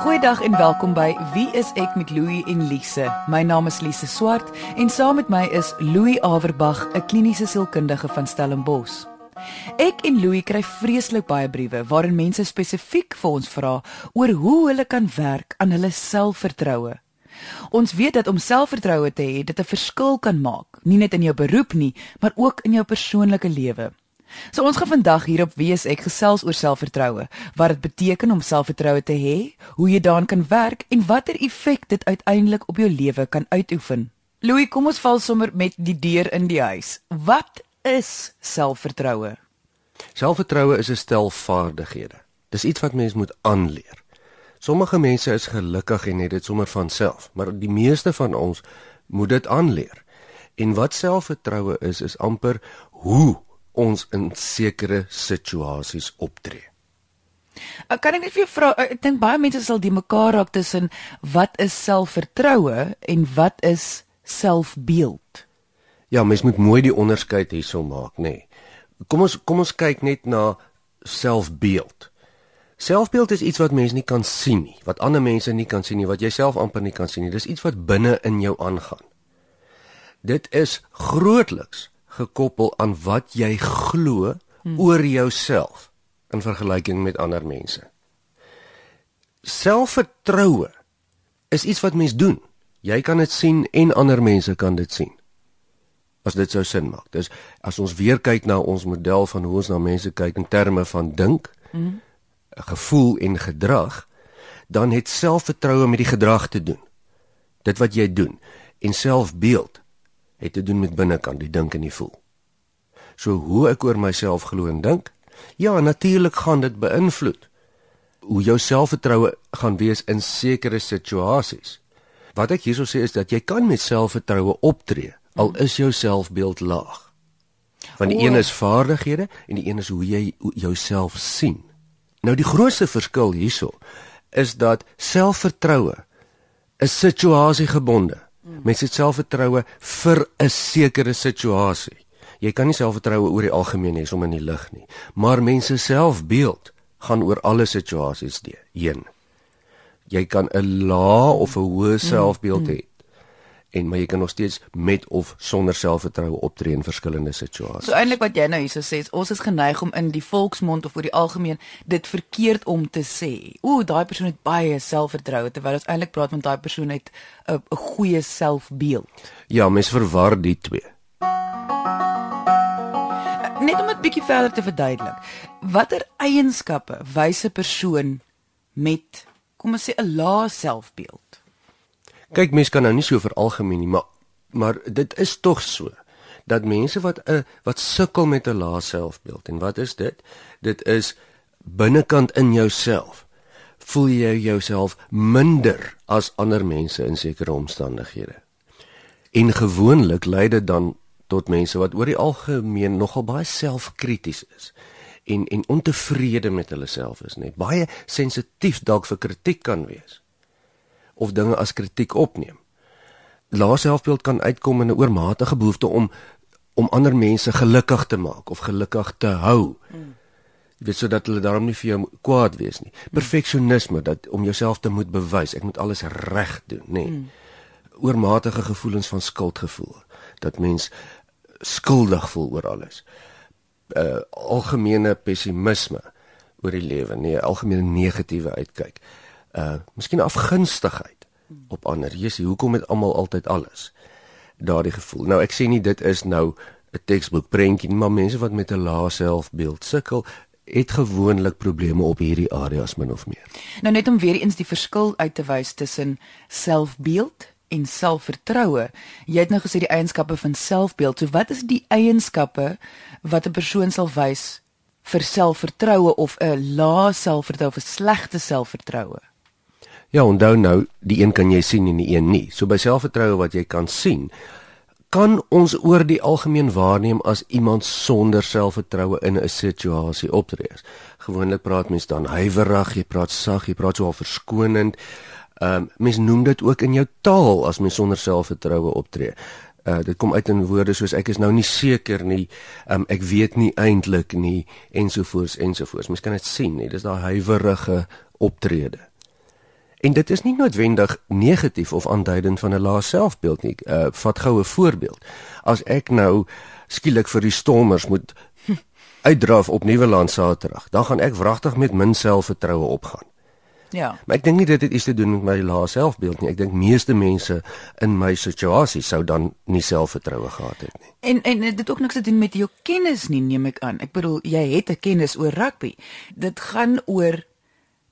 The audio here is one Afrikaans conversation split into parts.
Goeiedag en welkom by Wie is ek met Louie en Lise. My naam is Lise Swart en saam met my is Louie Averbag, 'n kliniese sielkundige van Stellenbosch. Ek en Louie kry vreeslik baie briewe waarin mense spesifiek vir ons vra oor hoe hulle kan werk aan hulle selfvertroue. Ons weet dat om selfvertroue te hê, dit 'n verskil kan maak, nie net in jou beroep nie, maar ook in jou persoonlike lewe. So ons gaan vandag hierop wees ek gesels oor selfvertroue, wat dit beteken om selfvertroue te hê, hoe jy daaraan kan werk en watter effek dit uiteindelik op jou lewe kan uitoefen. Louis, kom ons val sommer met die deur in die huis. Wat is selfvertroue? Selfvertroue is 'n stel vaardighede. Dis iets wat mens moet aanleer. Sommige mense is gelukkig en het dit sommer van self, maar die meeste van ons moet dit aanleer. En wat selfvertroue is, is amper hoe ons in sekere situasies optree. Ek kan net vir jou vra, ek dink baie mense sal die mekaar raak tussen wat is selfvertroue en wat is selfbeeld. Ja, mens moet mooi die onderskeid hierso maak, nê. Nee. Kom ons kom ons kyk net na selfbeeld. Selfbeeld is iets wat mense nie kan sien nie, wat ander mense nie kan sien nie, wat jy self amper nie kan sien nie. Dis iets wat binne in jou aangaan. Dit is grootliks gekoppel aan wat jy glo hmm. oor jouself in vergelyking met ander mense. Selfvertroue is iets wat mens doen. Jy kan dit sien en ander mense kan dit sien. As dit sou sin maak. Dis as ons weer kyk na ons model van hoe ons na mense kyk in terme van dink, hmm. gevoel en gedrag, dan het selfvertroue met die gedrag te doen. Dit wat jy doen en selfbeeld het te doen met binnekant, die dink en die voel. So hoe ek oor myself glo en dink? Ja, natuurlik gaan dit beïnvloed hoe jou selfvertroue gaan wees in sekere situasies. Wat ek hierso sê is dat jy kan met selfvertroue optree al is jou selfbeeld laag. Want die een is vaardighede en die een is hoe jy jouself sien. Nou die grootste verskil hierso is dat selfvertroue is situasiegebonde. Mense het selfvertroue vir 'n sekere situasie. Jy kan nie selfvertroue oor die algemeen hê sommer in die lig nie, maar mense selfbeeld gaan oor alle situasies heen. Jy kan 'n lae of 'n hoë mm, selfbeeld hê. En maar jy kan nog steeds met of sonder selfvertroue optree in verskillende situasies. So eintlik wat jy nou hierso sê, ons is geneig om in die volksmond of oor die algemeen dit verkeerd om te sê. Ooh, daai persoon het baie selfvertroue terwyl ons eintlik praat met daai persoon het 'n goeie selfbeeld. Ja, mense verwar die twee net om dit bietjie verder te verduidelik. Watter eienskappe wys 'n persoon met kom ons sê 'n lae selfbeeld? Kyk, mense kan nou nie so veralgemeen nie, maar maar dit is tog so dat mense wat 'n wat sukkel met 'n lae selfbeeld en wat is dit? Dit is binnekant in jouself. Voel jy jouself minder as ander mense in sekere omstandighede? En gewoonlik lei dit dan tot mense wat oor die algemeen nogal baie selfkrities is en en ontevrede met hulle self is, net baie sensitief dalk vir kritiek kan wees of dinge as kritiek opneem. Lae selfbeeld kan uitkom in 'n oormatige behoefte om om ander mense gelukkig te maak of gelukkig te hou. Hmm. Jy weet sodat hulle daarom nie vir jou kwaad wees nie. Perfeksionisme dat om jouself te moet bewys, ek moet alles reg doen, nê. Nee. Hmm. Oormatige gevoelens van skuldgevoel dat mens skuldig voel oor alles. uh, algemene pessimisme oor die lewe, nee, algemene negatiewe uitkyk. Uh miskien afgunstigheid op ander. Sê hoekom het almal altyd alles? Daardie gevoel. Nou ek sê nie dit is nou 'n teksboek prentjie, maar mense wat met 'n lae selfbeeld sukkel, het gewoonlik probleme op hierdie areas min of meer. Nou net om weer eens die verskil uit te wys tussen selfbeeld en selfvertroue. Jy het nou gesê die eienskappe van selfbeeld. So wat is die eienskappe wat 'n persoon sal wys vir selfvertroue of 'n lae selfvertroue of 'n slegte selfvertroue? Ja, onthou nou, die een kan jy sien en die een nie. So by selfvertroue wat jy kan sien, kan ons oor die algemeen waarneem as iemand sonder selfvertroue in 'n situasie optree. Gewoonlik praat mense dan huiwerig, jy praat sag, jy praat so al verskonend. Ehm um, mens noem dit ook in jou taal as mens sonder selfvertroue optree. Uh dit kom uit in woorde soos ek is nou nie seker nie, um, ek weet nie eintlik nie ensovoorts ensovoorts. Mens kan dit sien, nee, dis daai huiwerige optrede. En dit is nie noodwendig negatief of aanduidend van 'n lae selfbeeld nie. Uh vat goue voorbeeld. As ek nou skielik vir die stormers moet uitdraf op Nieuweland Saterdag, dan gaan ek wragtig met min selfvertroue opgaan. Ja. Maar ek dink nie dit het iets te doen met my lae selfbeeld nie. Ek dink meeste mense in my situasie sou dan nie selfvertroue gehad het nie. En en dit het ook niks te doen met jou kennis nie, neem ek aan. Ek bedoel, jy het 'n kennis oor rugby. Dit gaan oor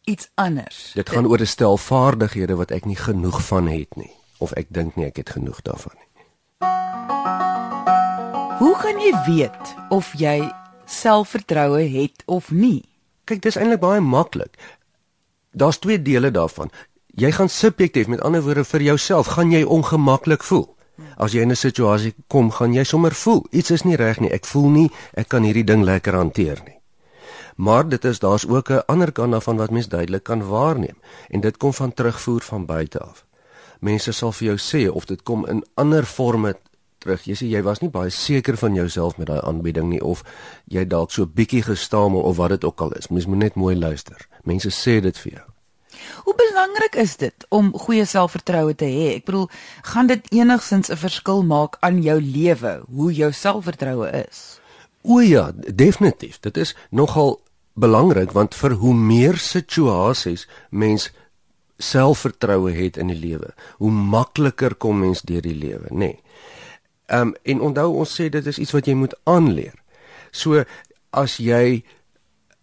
iets anders. Dit gaan oor 'n stel vaardighede wat ek nie genoeg van het nie of ek dink nie ek het genoeg daarvan nie. Hoe gaan jy weet of jy selfvertroue het of nie? Kyk, dis eintlik baie maklik. Daar's twee dele daarvan. Jy gaan subjektief, met ander woorde vir jouself, gaan jy ongemaklik voel. As jy in 'n situasie kom, gaan jy sommer voel iets is nie reg nie. Ek voel nie ek kan hierdie ding lekker hanteer nie. Maar dit is daar's ook 'n ander kant daarvan wat mens duidelik kan waarneem en dit kom van terugvoer van buite af. Mense sal vir jou sê of dit kom in ander forme terug. Jy sê jy was nie baie seker van jouself met daai aanbieding nie of jy dalk so bietjie gestamel of wat dit ook al is. Mens moet net mooi luister. Mense sê dit vir jou. Hoe belangrik is dit om goeie selfvertroue te hê? Ek bedoel, gaan dit enigsins 'n verskil maak aan jou lewe hoe jou selfvertroue is? O ja, definitief. Dit is nogal belangrik want vir hoe meer situasies mens selfvertroue het in die lewe, hoe makliker kom mens deur die lewe, nê. Nee. Ehm um, en onthou ons sê dit is iets wat jy moet aanleer. So as jy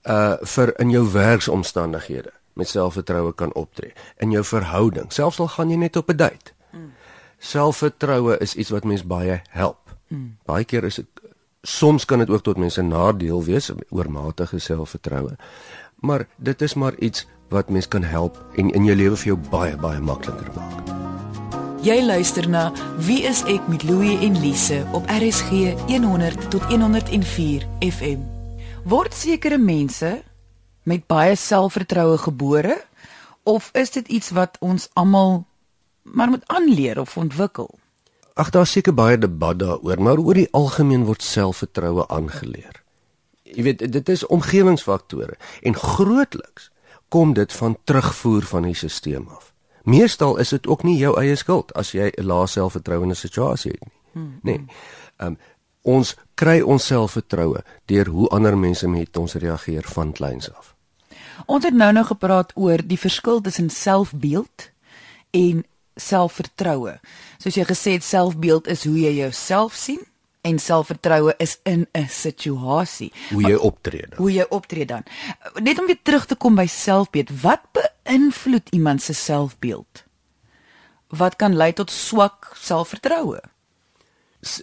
uh vir in jou werksomstandighede met selfvertroue kan optree in jou verhouding, selfs al gaan jy net op 'n date. Mm. Selfvertroue is iets wat mens baie help. Mm. Baie keer is dit soms kan dit ook tot mense nadeel wees oormatige selfvertroue. Maar dit is maar iets wat mens kan help en in jou lewe vir jou baie baie makliker maak. Jy luister na Wie is ek met Louie en Lise op RSG 100 tot 104 FM. Word sekere mense met baie selfvertroue gebore of is dit iets wat ons almal maar moet aanleer of ontwikkel? Ag daar's seker baie debat daaroor, maar oor die algemeen word selfvertroue aangeleer. Jy weet, dit is omgewingsfaktore en grootliks kom dit van terugvoer van die stelsel af. Meestal is dit ook nie jou eie skuld as jy 'n lae selfvertroue in 'n situasie het nie. Hmm. Nee. Ehm um, ons kry ons selfvertroue deur hoe ander mense met ons reageer van kleins af. Ons het nou nou gepraat oor die verskil tussen selfbeeld en selfvertroue. Soos jy gesê het, selfbeeld is hoe jy jouself sien en selfvertroue is in 'n situasie. Hoe jy optree dan. Hoe jy optree dan. Net om weer terug te kom by selfbeeld, wat beïnvloed iemand se selfbeeld? Wat kan lei tot swak selfvertroue?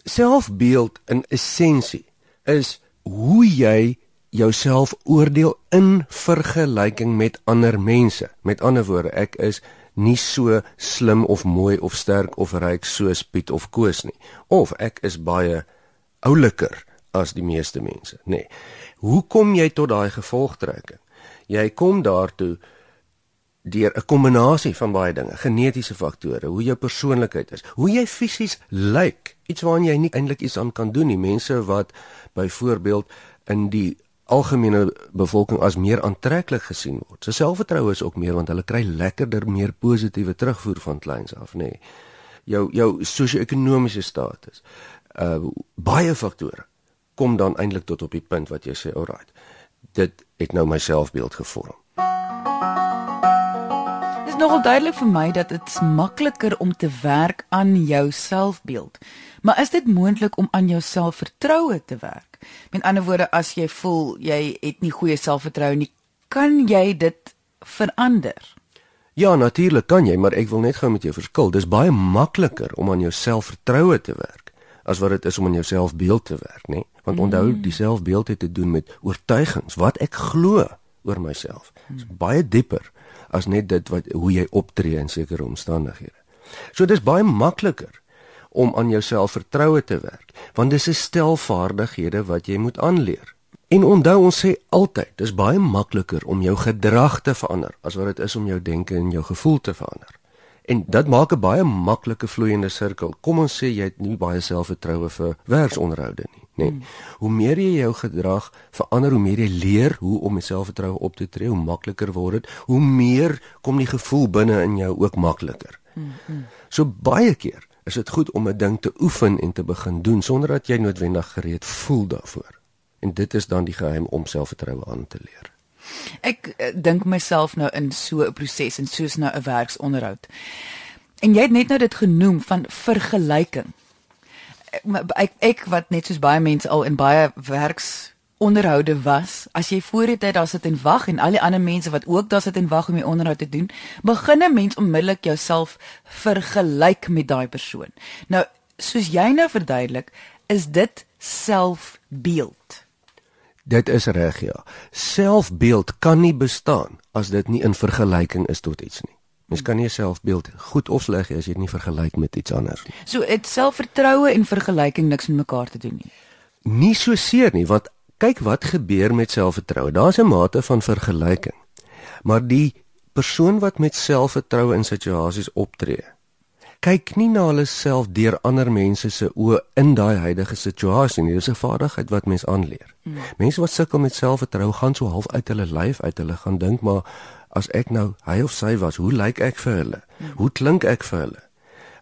Selfbeeld in essensie is hoe jy jouself oordeel in vergelyking met ander mense. Met ander woorde, ek is nie so slim of mooi of sterk of ryk soos Piet of Koos nie. Of ek is baie ouliker as die meeste mense nê. Nee. hoe kom jy tot daai gevolgtrekking? Jy kom daartoe deur 'n kombinasie van baie dinge genetiese faktore hoe jou persoonlikheid is hoe jy fisies lyk iets waaraan jy nie eintlik iets aan kan doen nie. Mense wat byvoorbeeld in die algemene bevolking as meer aantreklik gesien word. Sy selfvertroue is ook meer want hulle kry lekkerder meer positiewe terugvoer van kleins af, nê. Nee. Jou jou sosio-ekonomiese status. Uh baie faktore kom dan eintlik tot op die punt wat jy sê, alright. Dit het nou my selfbeeld gevorm. Dit is nogal duidelik vir my dat dit makliker om te werk aan jou selfbeeld. Maar is dit moontlik om aan jou selfvertroue te werk? Met ander woorde, as jy voel jy het nie goeie selfvertroue nie, kan jy dit verander? Ja, natuurlik kan jy, maar ek wil net gou met jou verskil. Dis baie makliker om aan jou selfvertroue te werk as wat dit is om aan jou selfbeeld te werk, nê? Want mm. onthou, die selfbeeld het te doen met oortuigings, wat ek glo oor myself. Dit is baie dieper as net dit wat hoe jy optree in sekere omstandighede. So dis baie makliker om aan jouself vertroue te werk, want dis 'n stel vaardighede wat jy moet aanleer. En onthou ons sê altyd, dis baie makliker om jou gedrag te verander as wat dit is om jou denke en jou gevoel te verander. En dit maak 'n baie maklike vloeiende sirkel. Kom ons sê jy het nie baie selfvertroue vir werksonderhoude nie. nê. Nee. Hoe meer jy jou gedrag verander, hoe meer jy leer hoe om selfvertroue op te tree, hoe makliker word dit, hoe meer kom die gevoel binne in jou ook makliker. So baie keer is dit goed om 'n ding te oefen en te begin doen sonder dat jy noodwendig gereed voel daarvoor. En dit is dan die geheim om selfvertroue aan te leer. Ek uh, dink myself nou in so 'n proses en soos nou 'n werksonderhoud. En jy het net nou dit genoem van vergelyking. Ek, ek ek wat net soos baie mense al in baie werks onderhoude was, as jy voor die tyd daar sit en wag en al die ander mense wat ook daar sit en wag om die onderhoud te doen, begin 'n mens onmiddellik jouself vergelyk met daai persoon. Nou, soos jy nou verduidelik, is dit selfbeeld. Dit is reg ja. Selfbeeld kan nie bestaan as dit nie in vergelyking is tot iets nie. Mens kan nie selfbeeld goed of sleg hê as jy dit nie vergelyk met iets anders nie. So dit selfvertroue en vergelyking niks met mekaar te doen nie. Nie so seer nie, want kyk wat gebeur met selfvertroue. Daar's 'n mate van vergelyking. Maar die persoon wat met selfvertroue in situasies optree, kyk nie na hulle self deur ander mense se oë in daai huidige situasie nie. Dis 'n vaardigheid wat mens aanleer. Mm. Mense wat sukkel met selfvertroue gaan so half uit hulle lyf uit. Hulle gaan dink maar as ek nou hy of sy was, hoe lyk ek vir hulle? Mm. Hoe klink ek vir hulle?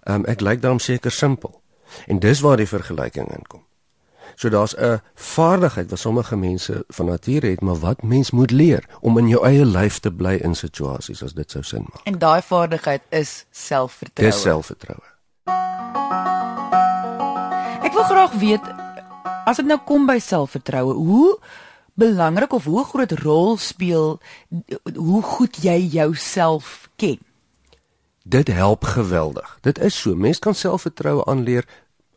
Um, ek lyk daarom seker simpel. En dis waar die vergelyking inkom. So daar's 'n vaardigheid wat sommige mense van nature het, maar wat mens moet leer om in jou eie lyf te bly in situasies as dit sou sin maak. En daai vaardigheid is selfvertroue. Dis selfvertroue. Ek wil graag weet as dit nou kom by selfvertroue, hoe belangrik of hoe groot rol speel hoe goed jy jouself ken? Dit help geweldig. Dit is so. Mens kan selfvertroue aanleer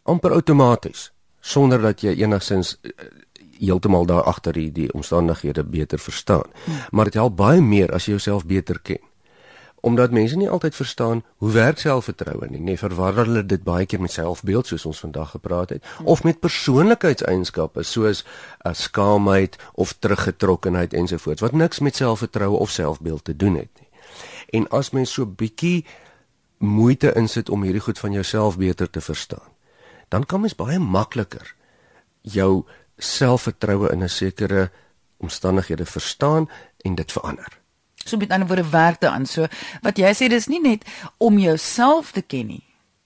amper outomaties sonder dat jy enigsins uh, heeltemal daar agter die, die omstandighede beter verstaan. Hmm. Maar dit help baie meer as jy jouself beter ken. Omdat mense nie altyd verstaan hoe werk selfvertroue nie. Nee, verwar hulle dit baie keer met selfbeeld soos ons vandag gepraat het hmm. of met persoonlikheidseienskappe soos uh, eh, skaamheid of teruggetrokkenheid ensovoorts wat niks met selfvertroue of selfbeeld te doen het nie. En as mens so bietjie moeite insit om hierdie goed van jouself beter te verstaan dan kan mens baie makliker jou selfvertroue in 'n sekere omstandighede verstaan en dit verander. So met ander woorde werk daaraan. So wat jy sê dis nie net om jouself te ken nie.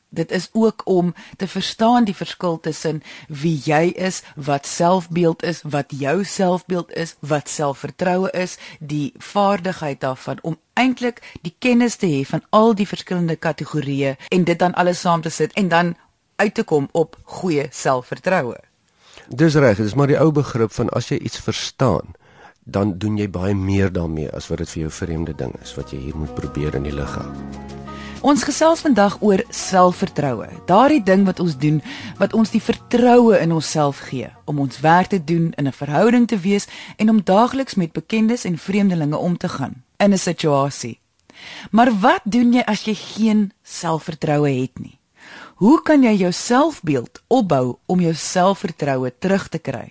Dit is ook om te verstaan die verskil tussen wie jy is, wat selfbeeld is, wat jou selfbeeld is, wat selfvertroue is, die vaardigheid daarvan om eintlik die kennis te hê van al die verskillende kategorieë en dit dan alles saam te sit en dan uit te kom op goeie selfvertroue. Dis reg, dis maar die ou begrip van as jy iets verstaan, dan doen jy baie meer daarmee as wat dit vir jou vreemde ding is wat jy hier moet probeer in die lig hou. Ons gesels vandag oor selfvertroue. Daardie ding wat ons doen wat ons die vertroue in onsself gee om ons werk te doen, in 'n verhouding te wees en om daagliks met bekendes en vreemdelinge om te gaan in 'n situasie. Maar wat doen jy as jy geen selfvertroue het nie? Hoe kan jy jou selfbeeld opbou om jou selfvertroue terug te kry?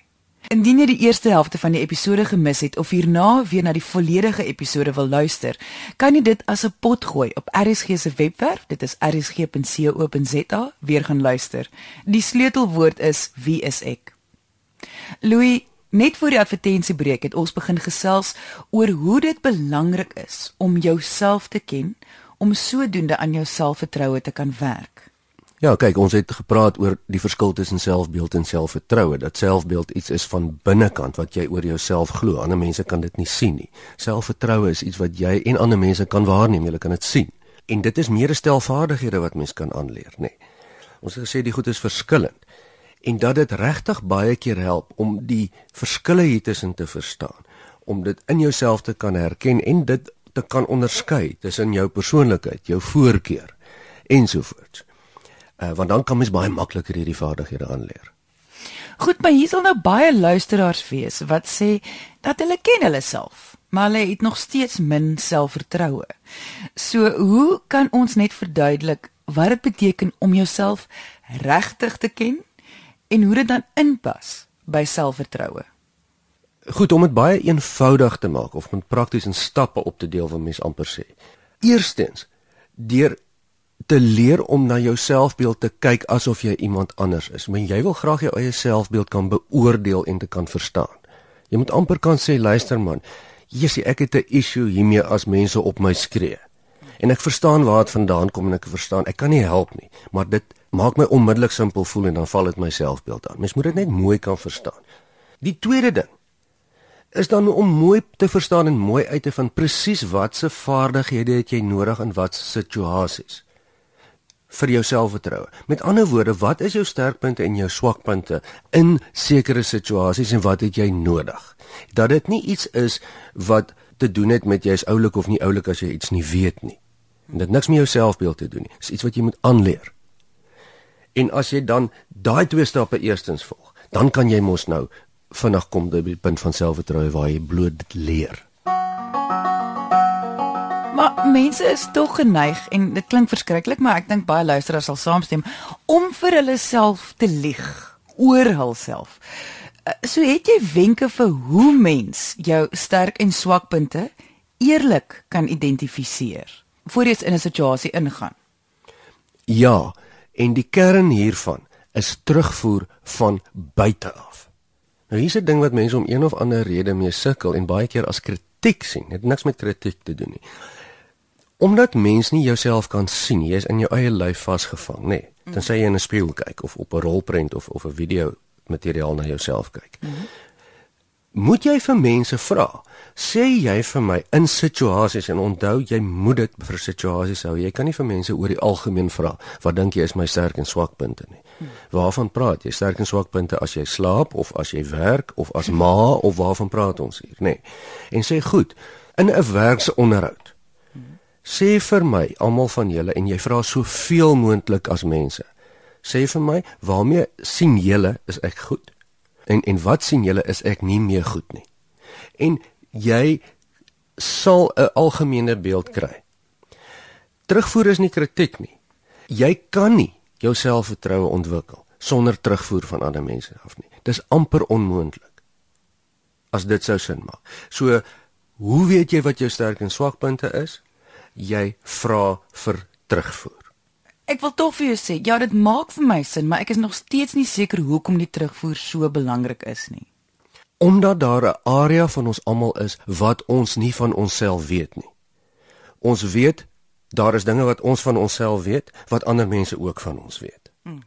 Indien jy die eerste helfte van die episode gemis het of hierna weer na die volledige episode wil luister, kan jy dit as 'n pot gooi op RSG se webwerf, dit is rsg.co.za, weer gaan luister. Die sleutelwoord is wie is ek? Louis, net voor die advertensiebreek het ons begin gesels oor hoe dit belangrik is om jouself te ken om sodoende aan jou selfvertroue te kan werk. Ja, kyk, ons het gepraat oor die verskil tussen selfbeeld en selfvertroue. Dat selfbeeld iets is van binnekant wat jy oor jouself glo. Ander mense kan dit nie sien nie. Selfvertroue is iets wat jy en ander mense kan waarneem, jy kan dit sien. En dit is meer 'n stel vaardighede wat mens kan aanleer, nê. Nee. Ons het gesê die goed is verskillend en dat dit regtig baie keer help om die verskille hier tussen te verstaan, om dit in jouself te kan herken en dit te kan onderskei tussen jou persoonlikheid, jou voorkeur ensovoorts uh, want dan kan mens baie makliker hierdie vaardighede aanleer. Goed, maar hier sal nou baie luisteraars wees wat sê dat hulle ken hulle self, maar hulle het nog steeds min selfvertroue. So, hoe kan ons net verduidelik wat dit beteken om jouself regtig te ken en hoe dit dan inpas by selfvertroue? Goed, om dit baie eenvoudig te maak of om prakties in stappe op te deel wat mens amper sê. Eerstens, deur te leer om na jou selfbeeld te kyk asof jy iemand anders is. Maar jy wil graag jou eie selfbeeld kan beoordeel en te kan verstaan. Jy moet amper kan sê, luister man, Jessie, ek het 'n issue hiermee as mense op my skree. En ek verstaan waar dit vandaan kom en ek verstaan, ek kan nie help nie, maar dit maak my onmiddellik simpel voel en dan val dit my selfbeeld aan. Mens moet dit net mooi kan verstaan. Die tweede ding is dan om mooi te verstaan en mooi uit te vind presies watse vaardighede het jy nodig in watter situasies vir jou selfvertroue. Met ander woorde, wat is jou sterkpunte en jou swakpunte in sekere situasies en wat het jy nodig? Dat dit nie iets is wat te doen het met jy is oulik of nie oulik as jy iets nie weet nie. En dit niks met jou selfbeeld te doen nie. Dis iets wat jy moet aanleer. En as jy dan daai twee stappe eerstens volg, dan kan jy mos nou vinnig kom by die punt van selfvertroue waar jy bloot leer. Maar mense is tog geneig en dit klink verskriklik, maar ek dink baie luisteraars sal saamstem om vir hulle self te lieg oor hulself. Eh, so het jy wenke vir hoe mens jou sterk en swakpunte eerlik kan identifiseer voor jy in 'n situasie ingaan. Ja, en die kern hiervan is terugvoer van buite af. Nou hier's 'n ding wat mense om een of ander rede mee sukkel en baie keer as kritiek sien. Dit het niks met kritiek te doen nie. Omdat mens nie jouself kan sien, jy is in jou eie lyf vasgevang, nê. Nee, tensy jy in 'n spieël kyk of op 'n rolprent of of 'n video materiaal na jouself kyk. Moet jy vir mense vra? Sê jy vir my in situasies en onthou jy moet dit vir situasies hou. Jy kan nie vir mense oor die algemeen vra wat dink jy is my sterk en swak punte nie. Waarvan praat jy? Sterk en swak punte as jy slaap of as jy werk of as ma of waarvan praat ons hier, nê? Nee. En sê goed, in 'n werksonderhoud Sê vir my, almal van julle en jy vra soveel moontlik as mense. Sê vir my, waarmee sien julle is ek goed? En en wat sien julle is ek nie meer goed nie? En jy sal 'n algemene beeld kry. Terugvoer is nie kritiek nie. Jy kan nie jou selfvertroue ontwikkel sonder terugvoer van ander mense af nie. Dis amper onmoontlik. As dit sou sin maak. So, hoe weet jy wat jou sterk en swak punte is? Jy vra vir terugvoer. Ek wil tog vir jou sê, ja, dit maak vir my sin, maar ek is nog steeds nie seker hoekom die terugvoer so belangrik is nie. Omdat daar 'n area van ons almal is wat ons nie van onsself weet nie. Ons weet daar is dinge wat ons van onsself weet wat ander mense ook van ons weet. Hmm.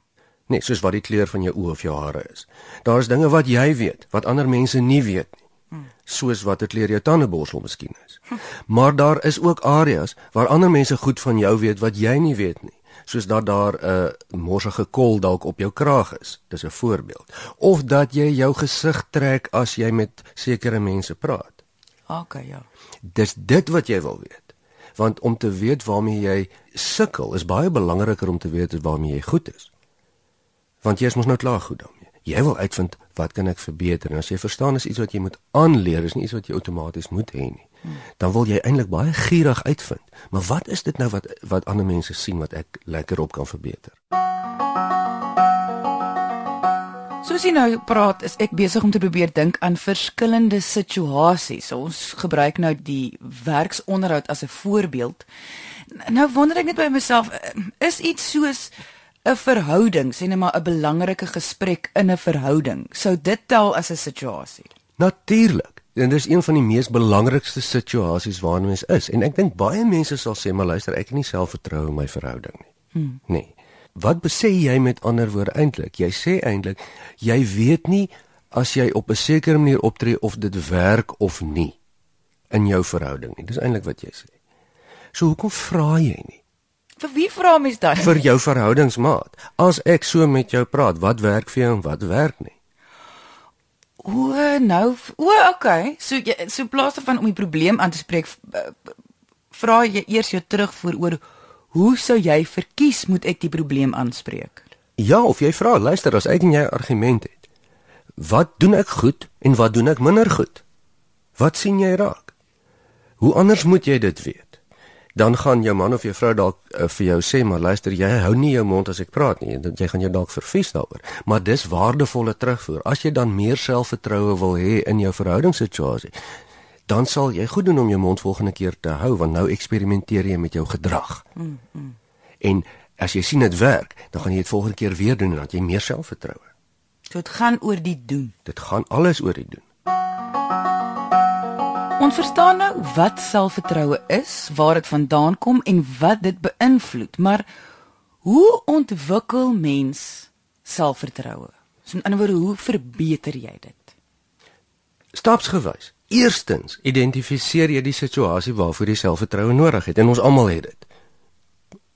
Nee, soos wat die kleur van jou oë of jou hare is. Daar is dinge wat jy weet wat ander mense nie weet nie soos wat dit leer jou tandeborsel miskien is. Maar daar is ook areas waar ander mense goed van jou weet wat jy nie weet nie. Soos dat daar 'n uh, morsige kol dalk op jou kraag is. Dis 'n voorbeeld. Of dat jy jou gesig trek as jy met sekere mense praat. OK, ja. Dis dit wat jy wil weet. Want om te weet waarmee jy sukkel is baie belangriker om te weet waarmee jy goed is. Want jy is mos nou klaar goed dan jy wil uitvind wat kan ek verbeter. En as jy verstaan is iets wat jy moet aanleer is nie iets wat jy outomaties moet hê nie dan wil jy eintlik baie gierig uitvind. Maar wat is dit nou wat wat ander mense sien wat ek lekker op kan verbeter? Soos jy nou praat is ek besig om te probeer dink aan verskillende situasies ons gebruik nou die werksonderhoud as 'n voorbeeld. Nou wonder ek net by myself is iets soos 'n verhouding, sê net maar 'n belangrike gesprek in 'n verhouding, sou dit tel as 'n situasie? Natuurlik. En dis een van die mees belangrikste situasies waarin mens is. En ek dink baie mense sal sê, "Maar luister, ek het nie selfvertroue in my verhouding nie." Hmm. Nee. Wat sê jy met ander woorde eintlik? Jy sê eintlik jy weet nie as jy op 'n sekere manier optree of dit werk of nie in jou verhouding nie. Dis eintlik wat jy sê. So hoekom vra jy nie? Vir wie vra mens dan? Vir jou verhoudingsmaat. As ek so met jou praat, wat werk vir jou en wat werk nie? O, nou, o, okay. So jy so plaas van om die probleem aan te spreek, vra jy eers jou terugvoer oor hoe sou jy verkies moet ek die probleem aanspreek? Ja, of jy vra, luister, as ek en jy argument het. Wat doen ek goed en wat doen ek minder goed? Wat sien jy raak? Hoe anders moet jy dit weet? Dan gaan jou man of jou vrou dalk uh, vir jou sê maar luister jy hou nie jou mond as ek praat nie jy gaan jou dalk vervies daaroor maar dis waardevolle terugvoer as jy dan meer selfvertroue wil hê in jou verhoudingssituasie dan sal jy goed doen om jou mond volgende keer te hou want nou eksperimenteer jy met jou gedrag mm, mm. En as jy sien dit werk, dan gaan jy dit volgende keer weer doen en dan jy meer selfvertroue. So dit gaan oor die doen. Dit gaan alles oor die doen. Ons verstaan nou wat selfvertroue is, waar dit vandaan kom en wat dit beïnvloed, maar hoe ontwikkel mens selfvertroue? So in ander woorde, hoe verbeter jy dit? Stapsgewys. Eerstens, identifiseer jy die situasie waarvoor jy selfvertroue nodig het en ons almal het dit.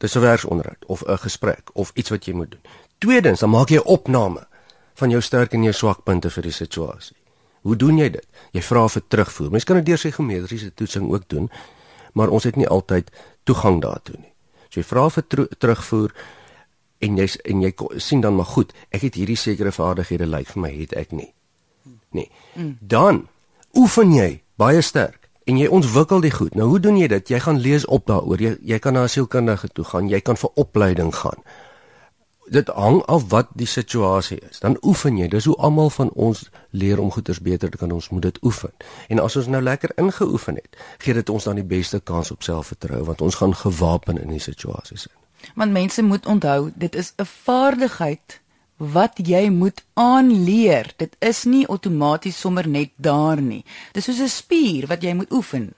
Dis 'n werksonderhoud of 'n gesprek of iets wat jy moet doen. Tweedens, dan maak jy 'n opname van jou sterk en jou swakpunte vir die situasie. Hoe doen jy dit? Jy vra vir terugvoer. Mens kan dit deur psigometriese toetsing ook doen, maar ons het nie altyd toegang daartoe nie. So jy vra vir terugvoer en jy en jy sien dan maar goed, ek het hierdie sekere vaardighede lyk vir my het ek nie. Nee. Dan oefen jy baie sterk en jy ontwikkel dit goed. Nou hoe doen jy dit? Jy gaan lees op daaroor. Jy jy kan na 'n sielkundige toe gaan, jy kan vir opleiding gaan. Dit hang af wat die situasie is. Dan oefen jy. Dis hoe almal van ons leer om goeders beter te kan ons moet dit oefen. En as ons nou lekker ingeoefen het, gee dit ons dan die beste kans op selfvertroue want ons gaan gewapen in die situasies in. Want mense moet onthou, dit is 'n vaardigheid wat jy moet aanleer. Dit is nie outomaties sommer net daar nie. Dis soos 'n spier wat jy moet oefen.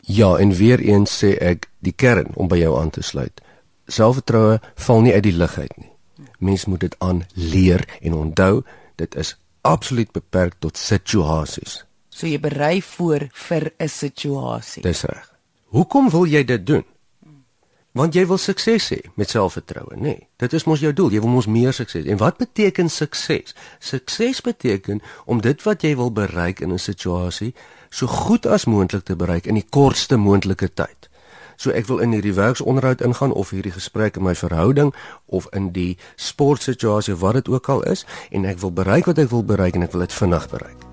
Ja, en weer eens sê ek die kern om by jou aan te sluit. Selfvertroue val nie uit die lug uit nie. Mens moet dit aanleer en onthou, dit is absoluut beperk tot situasies. So jy berei voor vir 'n situasie. Dis reg. Hoekom wil jy dit doen? Want jy wil sukses hê met selfvertroue, nê? Nee, dit is mos jou doel. Jy wil mos meer sukses. En wat beteken sukses? Sukses beteken om dit wat jy wil bereik in 'n situasie so goed as moontlik te bereik in die kortste moontlike tyd. So ek wil in hierdie werksonderhoud ingaan of hierdie gesprek in my verhouding of in die sportsituasie wat dit ook al is en ek wil bereik wat ek wil bereik en ek wil dit vinnig bereik.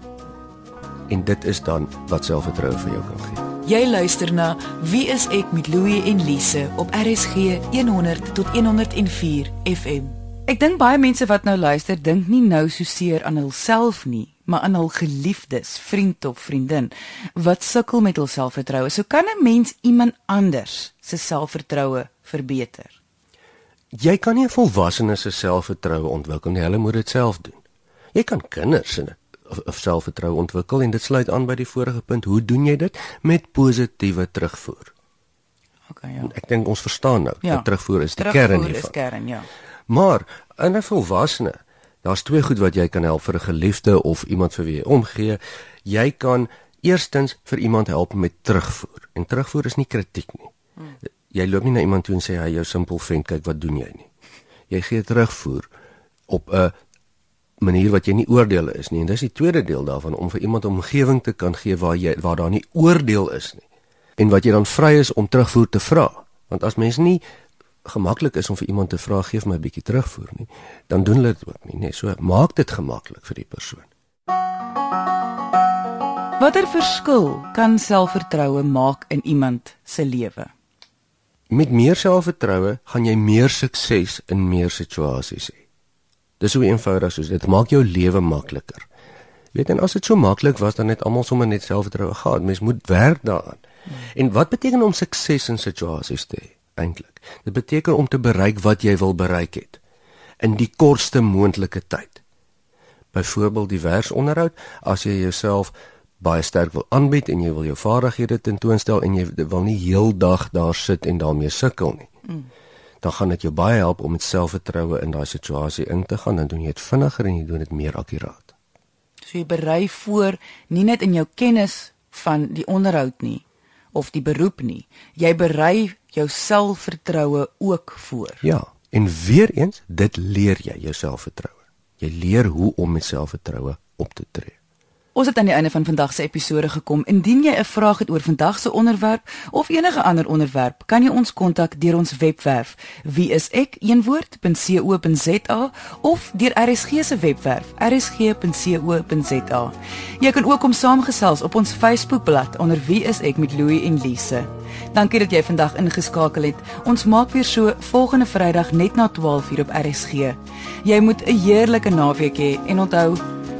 En dit is dan wat selfvertroue vir jou kan gee. Jy luister na Wie is ek met Louie en Lise op RSG 100 tot 104 FM. Ek dink baie mense wat nou luister, dink nie nou so seer aan hulself nie, maar aan hul geliefdes, vriend of vriendin wat sukkel met hul selfvertroue. So kan 'n mens iemand anders se selfvertroue verbeter. Jy kan nie 'n volwassene se selfvertroue ontwikkel nie, hulle moet dit self doen. Jy kan kinders se of, of selfvertroue ontwikkel en dit sluit aan by die vorige punt. Hoe doen jy dit? Met positiewe terugvoer. OK, ja. Ek dink ons verstaan nou. Ja. Dat terugvoer is die Terugvoer kern hiervan. is kern, ja. Maar 'n volwassene, daar's twee goed wat jy kan help vir 'n geliefde of iemand vir wie jy omgee. Jy kan eerstens vir iemand help met terugvoer. En terugvoer is nie kritiek nie. Hmm. Jy loop nie na iemand toe en sê hy jou simpel vent, kyk wat doen jy nie. Jy gee terugvoer op 'n manier wat jy nie oordeel is nie. En dis die tweede deel daarvan om vir iemand 'n omgewing te kan gee waar jy waar daar nie oordeel is nie. En wat jy dan vry is om terugvoer te vra. Want as mens nie gemaklik is om vir iemand te vra gee my 'n bietjie terugvoer nie, dan doen hulle dit ook nie, nee. So maak dit gemaklik vir die persoon. Watter verskil kan selfvertroue maak in iemand se lewe? Met meer selfvertroue gaan jy meer sukses in meer situasies hê. Dis so eenvoudig soos dit maak jou lewe makliker. Weet en as dit so maklik was dan net almal sommer net selfvertroue gehad. Mens moet werk daaraan. En wat beteken om sukses in situasies te hê eintlik? Dit beteken om te bereik wat jy wil bereik het in die kortste moontlike tyd. Byvoorbeeld die werksonderhoud, as jy jouself baie sterk wil aanbied en jy wil jou vaardighede tentoonstel en jy wil nie heeldag daar sit en daarmee sukkel nie. Hmm dan gaan dit jou baie help om met selfvertroue in daai situasie in te gaan en doen jy dit vinniger en jy doen dit meer akkuraat. So jy berei voor nie net in jou kennis van die onderhoud nie of die beroep nie. Jy berei jou selfvertroue ook voor. Ja, en weer eens, dit leer jy jou selfvertroue. Jy leer hoe om met selfvertroue op te tree. Ons het aan die einde van vandag se episode gekom. Indien jy 'n vraag het oor vandag se onderwerp of enige ander onderwerp, kan jy ons kontak deur ons webwerf wieisek1woord.co.za of deur RSG se webwerf rsg.co.za. Jy kan ook kom saamgesels op ons Facebookblad onder Wie is ek met Louie en Lise. Dankie dat jy vandag ingeskakel het. Ons maak weer so volgende Vrydag net na 12:00 op RSG. Jy moet 'n heerlike naweek hê he, en onthou